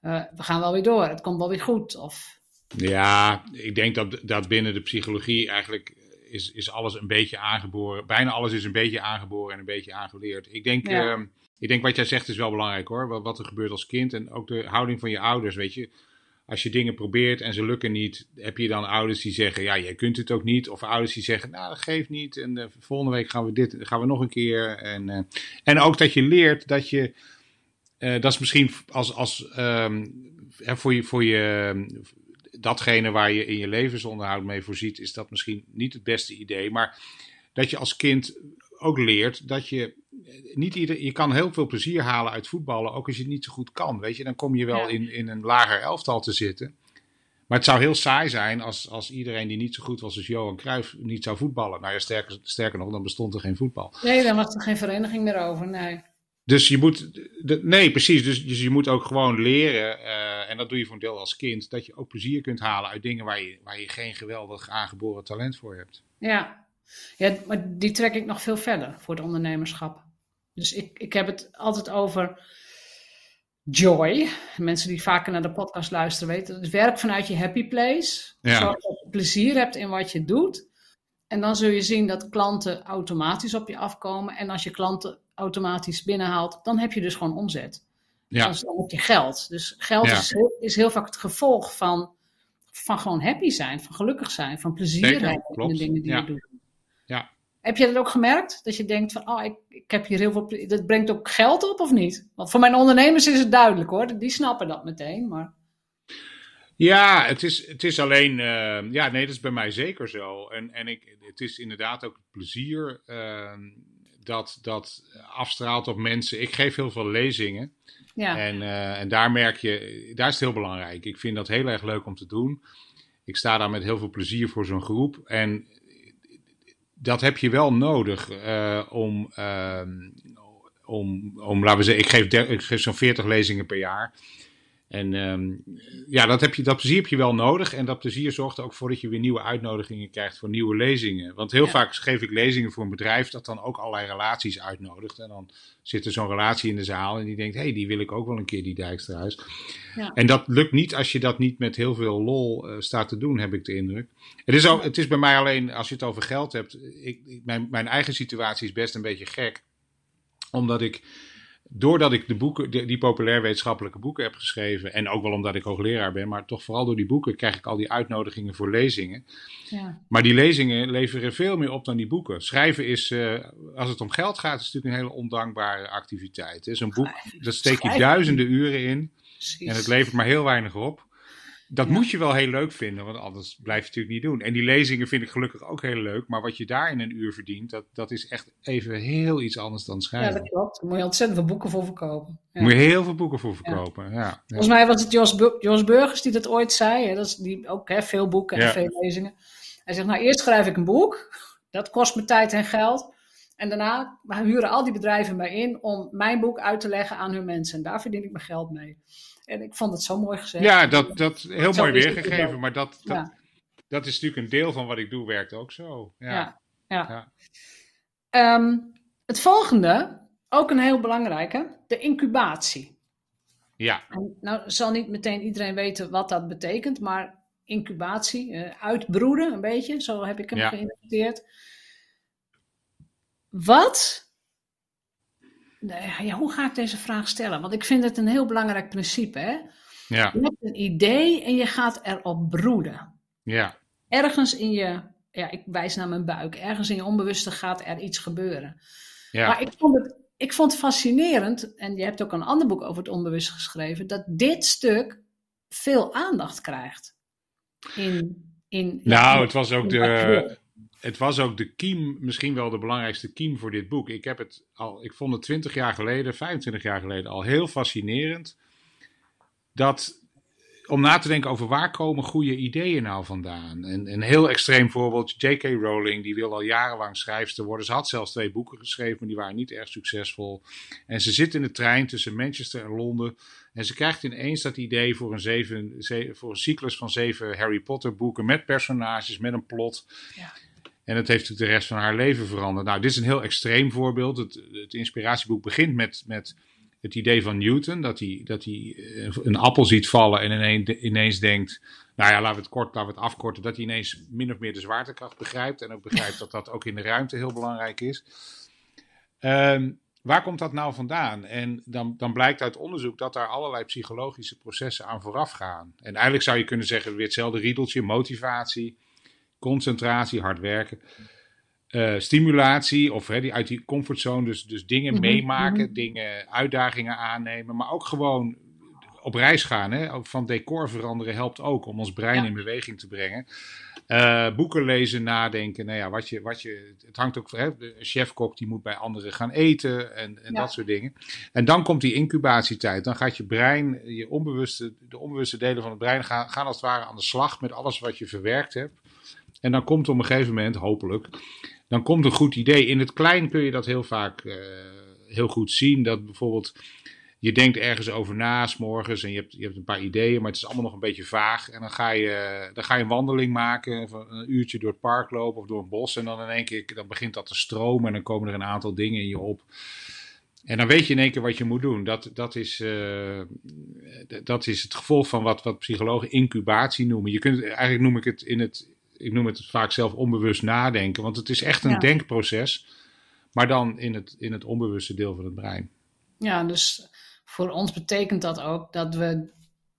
eh, we gaan wel weer door, het komt wel weer goed. Of, Ja, ik denk dat, dat binnen de psychologie eigenlijk is, is alles een beetje aangeboren. Bijna alles is een beetje aangeboren en een beetje aangeleerd. Ik denk, Ja. ehm, ik denk wat jij zegt is wel belangrijk hoor. Wat, wat er gebeurt als kind en ook de houding van je ouders. Weet je, als je dingen probeert en ze lukken niet, heb je dan ouders die zeggen: Ja, jij kunt het ook niet. Of ouders die zeggen: Nou, dat geeft niet. En eh, volgende week gaan we dit, gaan we nog een keer. En, eh, en ook dat je leert dat je. eh, dat is misschien als, als ehm, hè, voor je, voor je datgene waar je in je levensonderhoud mee voorziet, is dat misschien niet het beste idee. Maar dat je als kind ook leert dat je niet ieder, je kan heel veel plezier halen uit voetballen, ook als je het niet zo goed kan. Weet je, dan kom je wel Ja. in, in een lager elftal te zitten. Maar het zou heel saai zijn als, als iedereen die niet zo goed was als Johan Cruijff niet zou voetballen. Nou ja, sterker, sterker nog, dan bestond er geen voetbal. nee, dan was er geen vereniging meer over, nee. Dus je moet, de- nee precies, dus, dus je moet ook gewoon leren, eh, en dat doe je voor een deel als kind, dat je ook plezier kunt halen uit dingen waar je, waar je geen geweldig aangeboren talent voor hebt. Ja. ja, maar die trek ik nog veel verder voor het ondernemerschap. Dus ik, ik heb het altijd over joy. Mensen die vaker naar de podcast luisteren weten, het werk vanuit je happy place. Ja. Zorg dat je plezier hebt in wat je doet. En dan zul je zien dat klanten automatisch op je afkomen. En als je klanten automatisch binnenhaalt, dan heb je dus gewoon omzet. Ja, Dus dan heb je geld. Dus geld Ja. is, heel, is heel vaak het gevolg van, van gewoon happy zijn, van gelukkig zijn, van plezier Zeker, hebben in de dingen die Ja. je doet. ja. Heb je dat ook gemerkt? Dat je denkt van, oh, ik, ik heb hier heel veel Dat brengt ook geld op of niet? Want voor mijn ondernemers is het duidelijk hoor. Die snappen dat meteen. Maar Ja, het is, het is alleen. eh, ja, nee, dat is bij mij zeker zo. En, en ik, het is inderdaad ook het plezier eh, dat, dat afstraalt op mensen. Ik geef heel veel lezingen. ja, En, eh, en daar merk je, daar is het heel belangrijk. Ik vind dat heel erg leuk om te doen. Ik sta daar met heel veel plezier voor zo'n groep. En dat heb je wel nodig eh, om, ehm, om, om, laten we zeggen, ik geef, ik geef zo'n 40 lezingen per jaar. En ehm, ja, dat, heb je, dat plezier heb je wel nodig. En dat plezier zorgt er ook voor dat je weer nieuwe uitnodigingen krijgt voor nieuwe lezingen. Want heel Ja. vaak geef ik lezingen voor een bedrijf dat dan ook allerlei relaties uitnodigt. En dan zit er zo'n relatie in de zaal en die denkt, hé, hey, die wil ik ook wel een keer, die Dijksterhuis. Ja. En dat lukt niet als je dat niet met heel veel lol eh, staat te doen, heb ik de indruk. Het is, ook, het is bij mij alleen, als je het over geld hebt, ik, ik- mijn, mijn eigen situatie is best een beetje gek. Omdat ik, doordat ik de boeken, die populair wetenschappelijke boeken heb geschreven, en ook wel omdat ik hoogleraar ben, maar toch vooral door die boeken krijg ik al die uitnodigingen voor lezingen. ja, Maar die lezingen leveren veel meer op dan die boeken. Schrijven is, eh, als het om geld gaat, is natuurlijk een hele ondankbare activiteit. Zo'n boek, daar steek je duizenden uren in en het levert maar heel weinig op. Dat Ja. moet je wel heel leuk vinden, want anders blijf je het natuurlijk niet doen. En die lezingen vind ik gelukkig ook heel leuk, maar wat je daar in een uur verdient, dat, dat is echt even heel iets anders dan ja, schrijven. dat klopt. Daar moet je ontzettend veel boeken voor verkopen. Ja. Moet je heel veel boeken voor verkopen. Ja. Ja. Volgens mij was het Jos, Jos Burgers die dat ooit zei. Hè? Dat is die ook hè, veel boeken en Ja. veel lezingen. Hij zegt, nou eerst schrijf ik een boek. Dat kost me tijd en geld. En daarna huren al die bedrijven mij in om mijn boek uit te leggen aan hun mensen. En daar verdien ik mijn geld mee. En ik vond het zo mooi gezegd. Ja, dat, dat heel Zo mooi weergegeven, maar dat, dat, Ja. dat is natuurlijk een deel van wat ik doe, werkt ook zo. Ja. Ja, ja. Ehm, het volgende, ook een heel belangrijke, de incubatie. ja. En nou zal niet meteen iedereen weten wat dat betekent, maar incubatie, eh, uitbroeden een beetje, zo heb ik hem Ja. geïnterpreteerd. Wat, nou ja, hoe ga ik deze vraag stellen? Want ik vind het een heel belangrijk principe. Hè? Ja. Je hebt een idee en je gaat erop broeden. Ja. Ergens in je, ja, ik wijs naar mijn buik, ergens in je onbewuste gaat er iets gebeuren. Ja. Maar ik vond, het, ik vond het fascinerend, en je hebt ook een ander boek over het onbewust geschreven, dat dit stuk veel aandacht krijgt. In, in, Nou, het was ook de. Het was ook de kiem, misschien wel de belangrijkste kiem voor dit boek. Ik heb het al, ik vond het 20 jaar geleden, 25 jaar geleden al heel fascinerend dat om na te denken over waar komen goede ideeën nou vandaan. En een heel extreem voorbeeld, J.K. Rowling, die wil al jarenlang schrijfster worden. Ze had zelfs twee boeken geschreven, maar die waren niet erg succesvol. En ze zit in de trein tussen Manchester en Londen. En ze krijgt ineens dat idee voor een, zeven, voor een cyclus van zeven Harry Potter boeken met personages, met een plot. Ja. En het heeft natuurlijk de rest van haar leven veranderd. Nou, dit is een heel extreem voorbeeld. Het, het inspiratieboek begint met, met het idee van Newton, dat hij, dat hij eh, een appel ziet vallen en ineens, ineens denkt, nou ja, laten we het kort, laten we het afkorten, dat hij ineens min of meer de zwaartekracht begrijpt en ook begrijpt dat dat ook in de ruimte heel belangrijk is. Ehm, waar komt dat nou vandaan? En dan, dan blijkt uit onderzoek dat daar allerlei psychologische processen aan vooraf gaan. En eigenlijk zou je kunnen zeggen, weer hetzelfde riedeltje, motivatie, concentratie, hard werken. Uh, stimulatie of hè, die uit die comfortzone, dus, dus dingen mhm, meemaken, mhm. dingen, uitdagingen aannemen, maar ook gewoon op reis gaan. Hè? Van decor veranderen helpt ook om ons brein in beweging te brengen. Uh, boeken lezen, nadenken. Nou ja, wat je, wat je, het hangt ook van de chefkok die moet bij anderen gaan eten en, en dat soort dingen. En dan komt die incubatietijd. Dan gaat je brein, je onbewuste, de onbewuste delen van het brein gaan, gaan als het ware aan de slag met alles wat je verwerkt hebt. En dan komt op een gegeven moment, hopelijk, dan komt een goed idee. In het klein kun je dat heel vaak uh, heel goed zien. Dat bijvoorbeeld je denkt ergens over na, morgens, en je hebt, je hebt een paar ideeën, maar het is allemaal nog een beetje vaag. En dan ga je, dan ga je een wandeling maken, een uurtje door het park lopen of door een bos. En dan in één keer dan begint dat te stromen en dan komen er een aantal dingen in je op. En dan weet je in één keer wat je moet doen. Dat, dat, is, uh, dat is het gevolg van wat, wat psychologen incubatie noemen. Je kunt, eigenlijk noem ik het in het, ik noem het vaak zelf onbewust nadenken, want het is echt een denkproces, maar dan in het, in het onbewuste deel van het brein. Ja, dus voor ons betekent dat ook dat we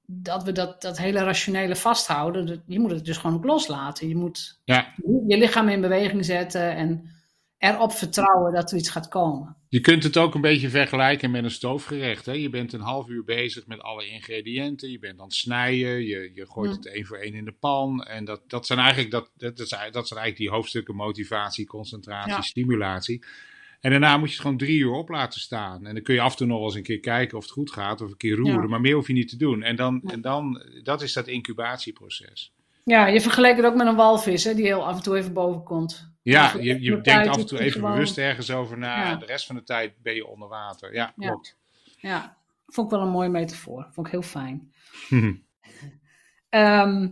dat, we dat, dat hele rationele vasthouden. Je moet het dus gewoon ook loslaten. Je moet ja. je lichaam in beweging zetten en erop vertrouwen dat er iets gaat komen. Je kunt het ook een beetje vergelijken met een stoofgerecht. Hè? Je bent een half uur bezig met alle ingrediënten. Je bent aan het snijden. Je, je gooit het één voor één in de pan. En dat, dat, zijn eigenlijk, dat, dat, dat, zijn, dat zijn eigenlijk die hoofdstukken motivatie, concentratie, stimulatie. En daarna moet je het gewoon drie uur op laten staan. En dan kun je af en toe nog eens een keer kijken of het goed gaat. Of een keer roeren. Maar meer hoef je niet te doen. En dan, en dan dat is dat incubatieproces. Ja, je vergelijkt het ook met een walvis, hè, die heel af en toe even boven komt. Ja, je, je denkt af en toe even bewust ergens over na. De rest van de tijd ben je onder water. Ja, klopt. Ja, vond ik wel een mooie metafoor. Vond ik heel fijn. Ehm,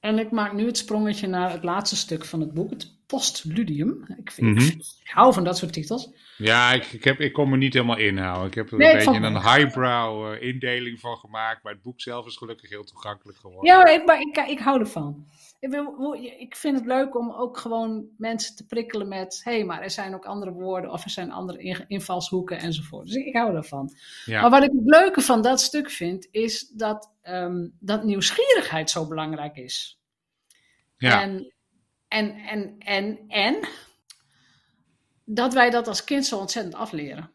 en ik maak nu het sprongetje naar het laatste stuk van het boek, het postludium. Ik, vind, mhm. ik hou van dat soort titels. Ja, ik, ik, heb, ik kon me niet helemaal inhouden. Ik heb er een beetje een highbrow uh, indeling van gemaakt, maar het boek zelf is gelukkig heel toegankelijk geworden. Ja, ik, maar ik, ik hou ervan. Ik, wil, ik vind het leuk om ook gewoon mensen te prikkelen met: hé, hey, maar er zijn ook andere woorden of er zijn andere invalshoeken enzovoort. Dus ik, hou ervan. Ja. Maar wat ik het leuke van dat stuk vind, is dat, um, dat nieuwsgierigheid zo belangrijk is. Ja. En, en, en, en, en dat wij dat als kind zo ontzettend afleren.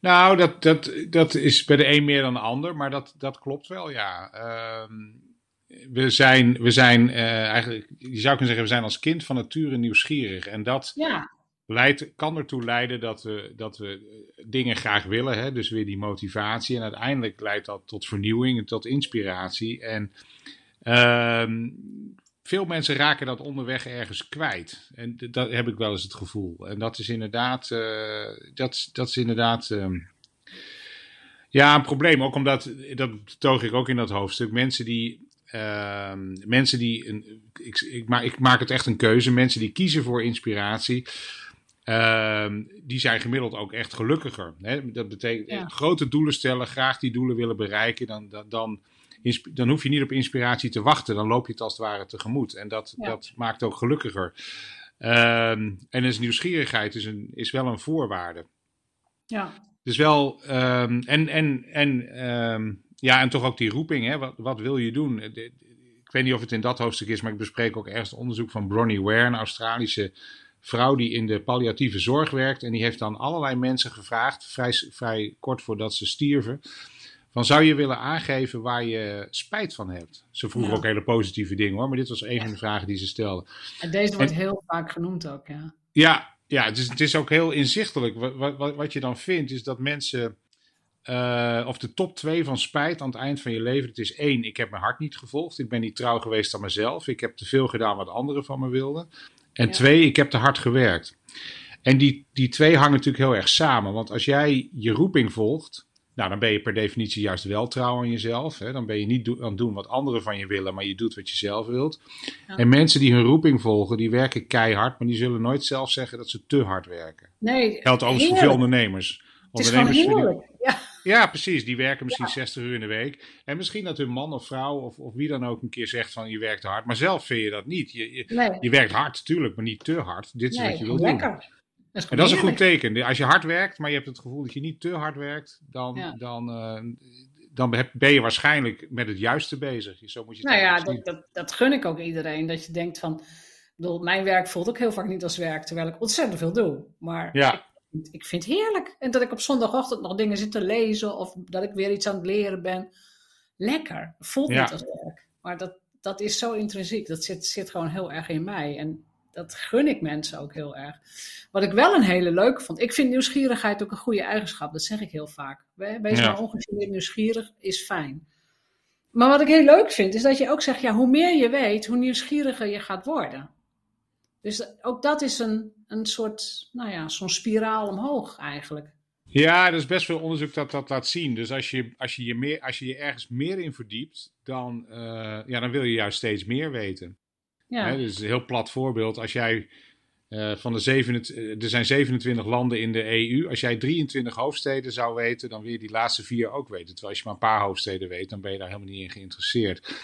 Nou, dat, dat, dat is bij de een meer dan de ander, maar dat, dat klopt wel, ja. Uh, we zijn, we zijn uh, eigenlijk, je zou kunnen zeggen, we zijn als kind van nature nieuwsgierig. En dat ja. leidt, kan ertoe leiden dat we, dat we dingen graag willen, hè? dus weer die motivatie. En uiteindelijk leidt dat tot vernieuwing en tot inspiratie. En uh, veel mensen raken dat onderweg ergens kwijt. En dat heb ik wel eens het gevoel. En dat is inderdaad, uh, dat, dat is inderdaad uh, ja, een probleem. Ook omdat, dat toog ik ook in dat hoofdstuk, mensen die uh, mensen die, een, ik, ik, maak, ik maak het echt een keuze, mensen die kiezen voor inspiratie, uh, die zijn gemiddeld ook echt gelukkiger. Hè? Dat betekent grote doelen stellen, graag die doelen willen bereiken, dan, dan, dan, dan, hoef je niet op inspiratie te wachten, dan loop je het als het ware tegemoet. En dat, dat maakt ook gelukkiger. Uh, en dus nieuwsgierigheid is, een, is wel een voorwaarde. Ja. Dus wel, um, en, en, en um, ja, en toch ook die roeping, hè? Wat, wat wil je doen? Ik weet niet of het in dat hoofdstuk is, maar ik bespreek ook ergens onderzoek van Bronnie Ware, een Australische vrouw die in de palliatieve zorg werkt. En die heeft dan allerlei mensen gevraagd, vrij, vrij kort voordat ze stierven. Van zou je willen aangeven waar je spijt van hebt? Ze vroegen ook hele positieve dingen hoor, maar dit was een van de vragen die ze stelde. En deze wordt heel vaak genoemd ook, ja. Ja, ja het, is, het is ook heel inzichtelijk. Wat, wat, wat je dan vindt is dat mensen eh, of de top twee van spijt aan het eind van je leven. Het is één, ik heb mijn hart niet gevolgd. Ik ben niet trouw geweest aan mezelf. Ik heb te veel gedaan wat anderen van me wilden. En twee, ik heb te hard gewerkt. En die, die twee hangen natuurlijk heel erg samen. Want als jij je roeping volgt, nou, dan ben je per definitie juist wel trouw aan jezelf. Hè? Dan ben je niet aan het doen wat anderen van je willen, maar je doet wat je zelf wilt. En mensen die hun roeping volgen, die werken keihard, maar die zullen nooit zelf zeggen dat ze te hard werken. Nee, Geldt overigens voor veel ondernemers. Het is gewoon heerlijk. Ja. precies. Die werken misschien 60 uur in de week. En misschien dat hun man of vrouw of, of wie dan ook een keer zegt van je werkt hard. Maar zelf vind je dat niet. Je, je, Nee. je werkt hard, tuurlijk, maar niet te hard. Dit is Nee, wat je wilt lekker. doen. Dat is, En dat is een goed teken. Als je hard werkt, maar je hebt het gevoel dat je niet te hard werkt, dan, Ja. dan, eh, dan heb- ben je waarschijnlijk met het juiste bezig. Zo moet je het Nou ja, dat, dat, dat gun ik ook iedereen. Dat je denkt van, bedoel, mijn werk voelt ook heel vaak niet als werk, terwijl ik ontzettend veel doe. Maar Ja. Ik, vind het heerlijk. En dat ik op zondagochtend nog dingen zit te lezen of dat ik weer iets aan het leren ben. Lekker. Voelt Ja. niet als werk. Maar dat, dat is zo intrinsiek. Dat zit, zit gewoon heel erg in mij. En dat gun ik mensen ook heel erg. Wat ik wel een hele leuke vond. Ik vind nieuwsgierigheid ook een goede eigenschap. Dat zeg ik heel vaak. We- Wees Ja. maar ongegeneerd nieuwsgierig is fijn. Maar wat ik heel leuk vind, is dat je ook zegt, ja, hoe meer je weet, hoe nieuwsgieriger je gaat worden. Dus ook dat is een, een soort, nou ja, zo'n spiraal omhoog eigenlijk. Ja, er is best veel onderzoek dat dat laat zien. Dus als je als je, je, meer, als je je ergens meer in verdiept, dan, eh, ja, dan wil je juist steeds meer weten. Ja, Hè, dus een heel plat voorbeeld. Als jij eh, van de 27, er zijn 27 landen in de EU. Als jij 23 hoofdsteden zou weten, dan wil je die laatste vier ook weten. Terwijl als je maar een paar hoofdsteden weet, dan ben je daar helemaal niet in geïnteresseerd.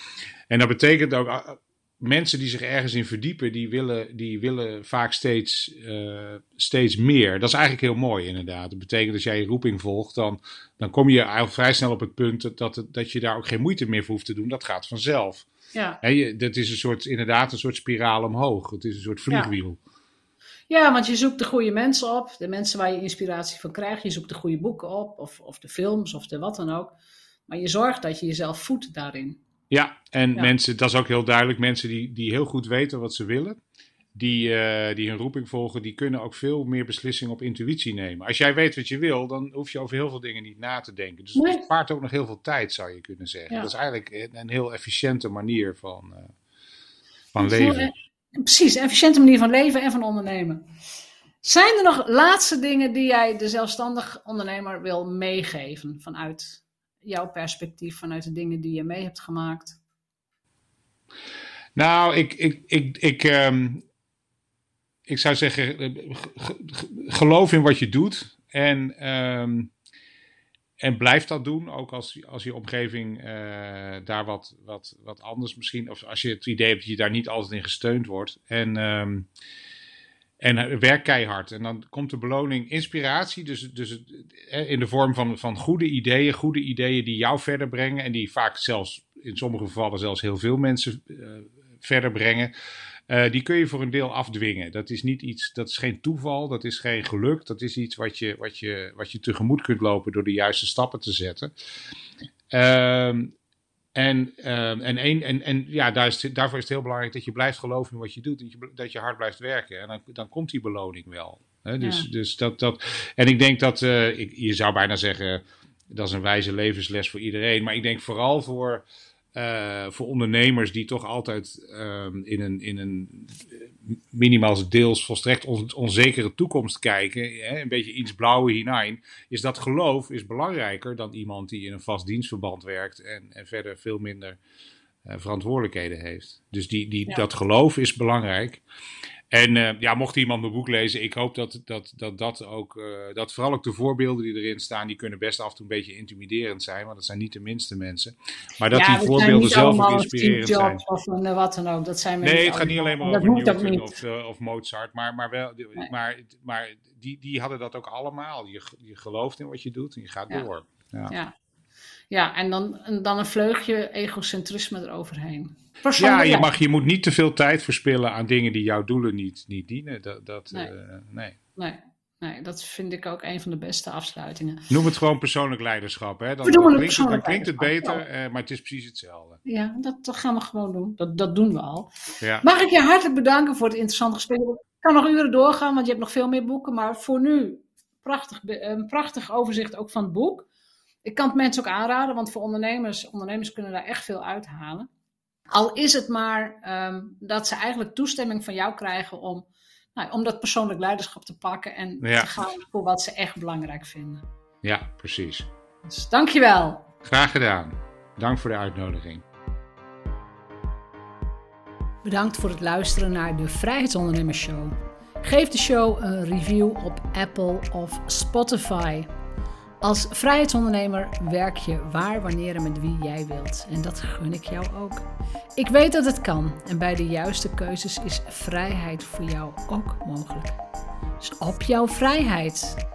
En dat betekent ook, mensen die zich ergens in verdiepen, die willen, die willen vaak steeds, eh, steeds meer. Dat is eigenlijk heel mooi inderdaad. Dat betekent als jij je roeping volgt, dan, dan kom je eigenlijk vrij snel op het punt dat, dat, je daar ook geen moeite meer voor hoeft te doen. Dat gaat vanzelf. ja. Hè, je, dat is een soort, inderdaad een soort spiraal omhoog. Het is een soort vliegwiel. ja, want je zoekt de goede mensen op, de mensen waar je inspiratie van krijgt. Je zoekt de goede boeken op, of, of de films, of de wat dan ook. Maar je zorgt dat je jezelf voedt daarin. Ja, en Ja. mensen, dat is ook heel duidelijk, mensen die, die heel goed weten wat ze willen, die, eh, die hun roeping volgen, die kunnen ook veel meer beslissingen op intuïtie nemen. Als jij weet wat je wil, dan hoef je over heel veel dingen niet na te denken. Dus Nee. het spaart ook nog heel veel tijd, zou je kunnen zeggen. Ja. Dat is eigenlijk een- een heel efficiënte manier van, eh, van heel leven. Precies, een efficiënte manier van leven en van ondernemen. Zijn er nog laatste dingen die jij de zelfstandig ondernemer wil meegeven vanuit jouw perspectief, vanuit de dingen die je mee hebt gemaakt? Nou, ik, ik, ik, ik, ehm, ik zou zeggen, eh, ge- ge- geloof in wat je doet. En, ehm, en blijf dat doen, ook als, als je omgeving eh, daar wat, wat, wat anders misschien, of als je het idee hebt dat je daar niet altijd in gesteund wordt. En, ehm, en werk keihard. En dan komt de beloning inspiratie, dus, dus in de vorm van, van goede ideeën, goede ideeën die jou verder brengen en die vaak zelfs, in sommige gevallen zelfs heel veel mensen eh, verder brengen. Eh, die kun je voor een deel afdwingen. Dat is niet iets, dat is geen toeval, dat is geen geluk. Dat is iets wat je, wat je, wat je tegemoet kunt lopen door de juiste stappen te zetten. Ehm, en, ehm, en, een, en, en ja, daar is, daarvoor is het heel belangrijk dat je blijft geloven in wat je doet. Dat je, dat je hard blijft werken. En dan, dan komt die beloning wel. Hè? Dus, Ja. dus dat, dat, en ik denk dat, eh, ik, je zou bijna zeggen, dat is een wijze levensles voor iedereen. Maar ik denk vooral voor, eh, voor ondernemers die toch altijd ehm, in een, in een minimaal deels volstrekt on- onzekere toekomst kijken, hè, een beetje iets blauwe hinein, is dat geloof is belangrijker dan iemand die in een vast dienstverband werkt en, en verder veel minder verantwoordelijkheden heeft. Dus die, die, Ja. dat geloof is belangrijk. En eh, ja, mocht iemand mijn boek lezen, ik hoop dat dat, dat, dat ook, eh, dat vooral ook de voorbeelden die erin staan, die kunnen best af en toe een beetje intimiderend zijn, want dat zijn niet de minste mensen. Maar dat Ja, die voorbeelden zelf ook Steve inspirerend zijn. Of een, eh, wat dan ook. Dat zijn Nee, het gaat niet alleen maar over Newton of, eh, of Mozart, maar, maar, wel, Nee. maar, maar die, die hadden dat ook allemaal. Je, je gelooft in wat je doet en je gaat Ja. door. Ja. Ja, ja en, dan, en dan een vleugje egocentrisme eroverheen. Ja, je, mag, je moet niet te veel tijd verspillen aan dingen die jouw doelen niet, niet dienen. Dat, dat, Nee. eh, nee. Nee, nee, dat vind ik ook een van de beste afsluitingen. Noem het gewoon persoonlijk leiderschap. Hè? Dan, We doen dan klinkt, het, dan persoonlijk klinkt het beter, eh, maar het is precies hetzelfde. Ja, dat, dat gaan we gewoon doen. Dat, dat doen we al. Ja. Mag ik je hartelijk bedanken voor het interessante gesprek. Ik kan nog uren doorgaan, want je hebt nog veel meer boeken. Maar voor nu, prachtig, een prachtig overzicht ook van het boek. Ik kan het mensen ook aanraden, want voor ondernemers, ondernemers kunnen daar echt veel uithalen. Al is het maar ehm, dat ze eigenlijk toestemming van jou krijgen om, nou, om dat persoonlijk leiderschap te pakken en Ja. te gaan voor wat ze echt belangrijk vinden. Ja, precies. Dus dankjewel. Graag gedaan. Dank voor de uitnodiging. Bedankt voor het luisteren naar de Vrijheidsondernemers Show. Geef de show een review op Apple of Spotify. Als vrijheidsondernemer werk je waar, wanneer en met wie jij wilt. En dat gun ik jou ook. Ik weet dat het kan en bij de juiste keuzes is vrijheid voor jou ook mogelijk. Dus op jouw vrijheid.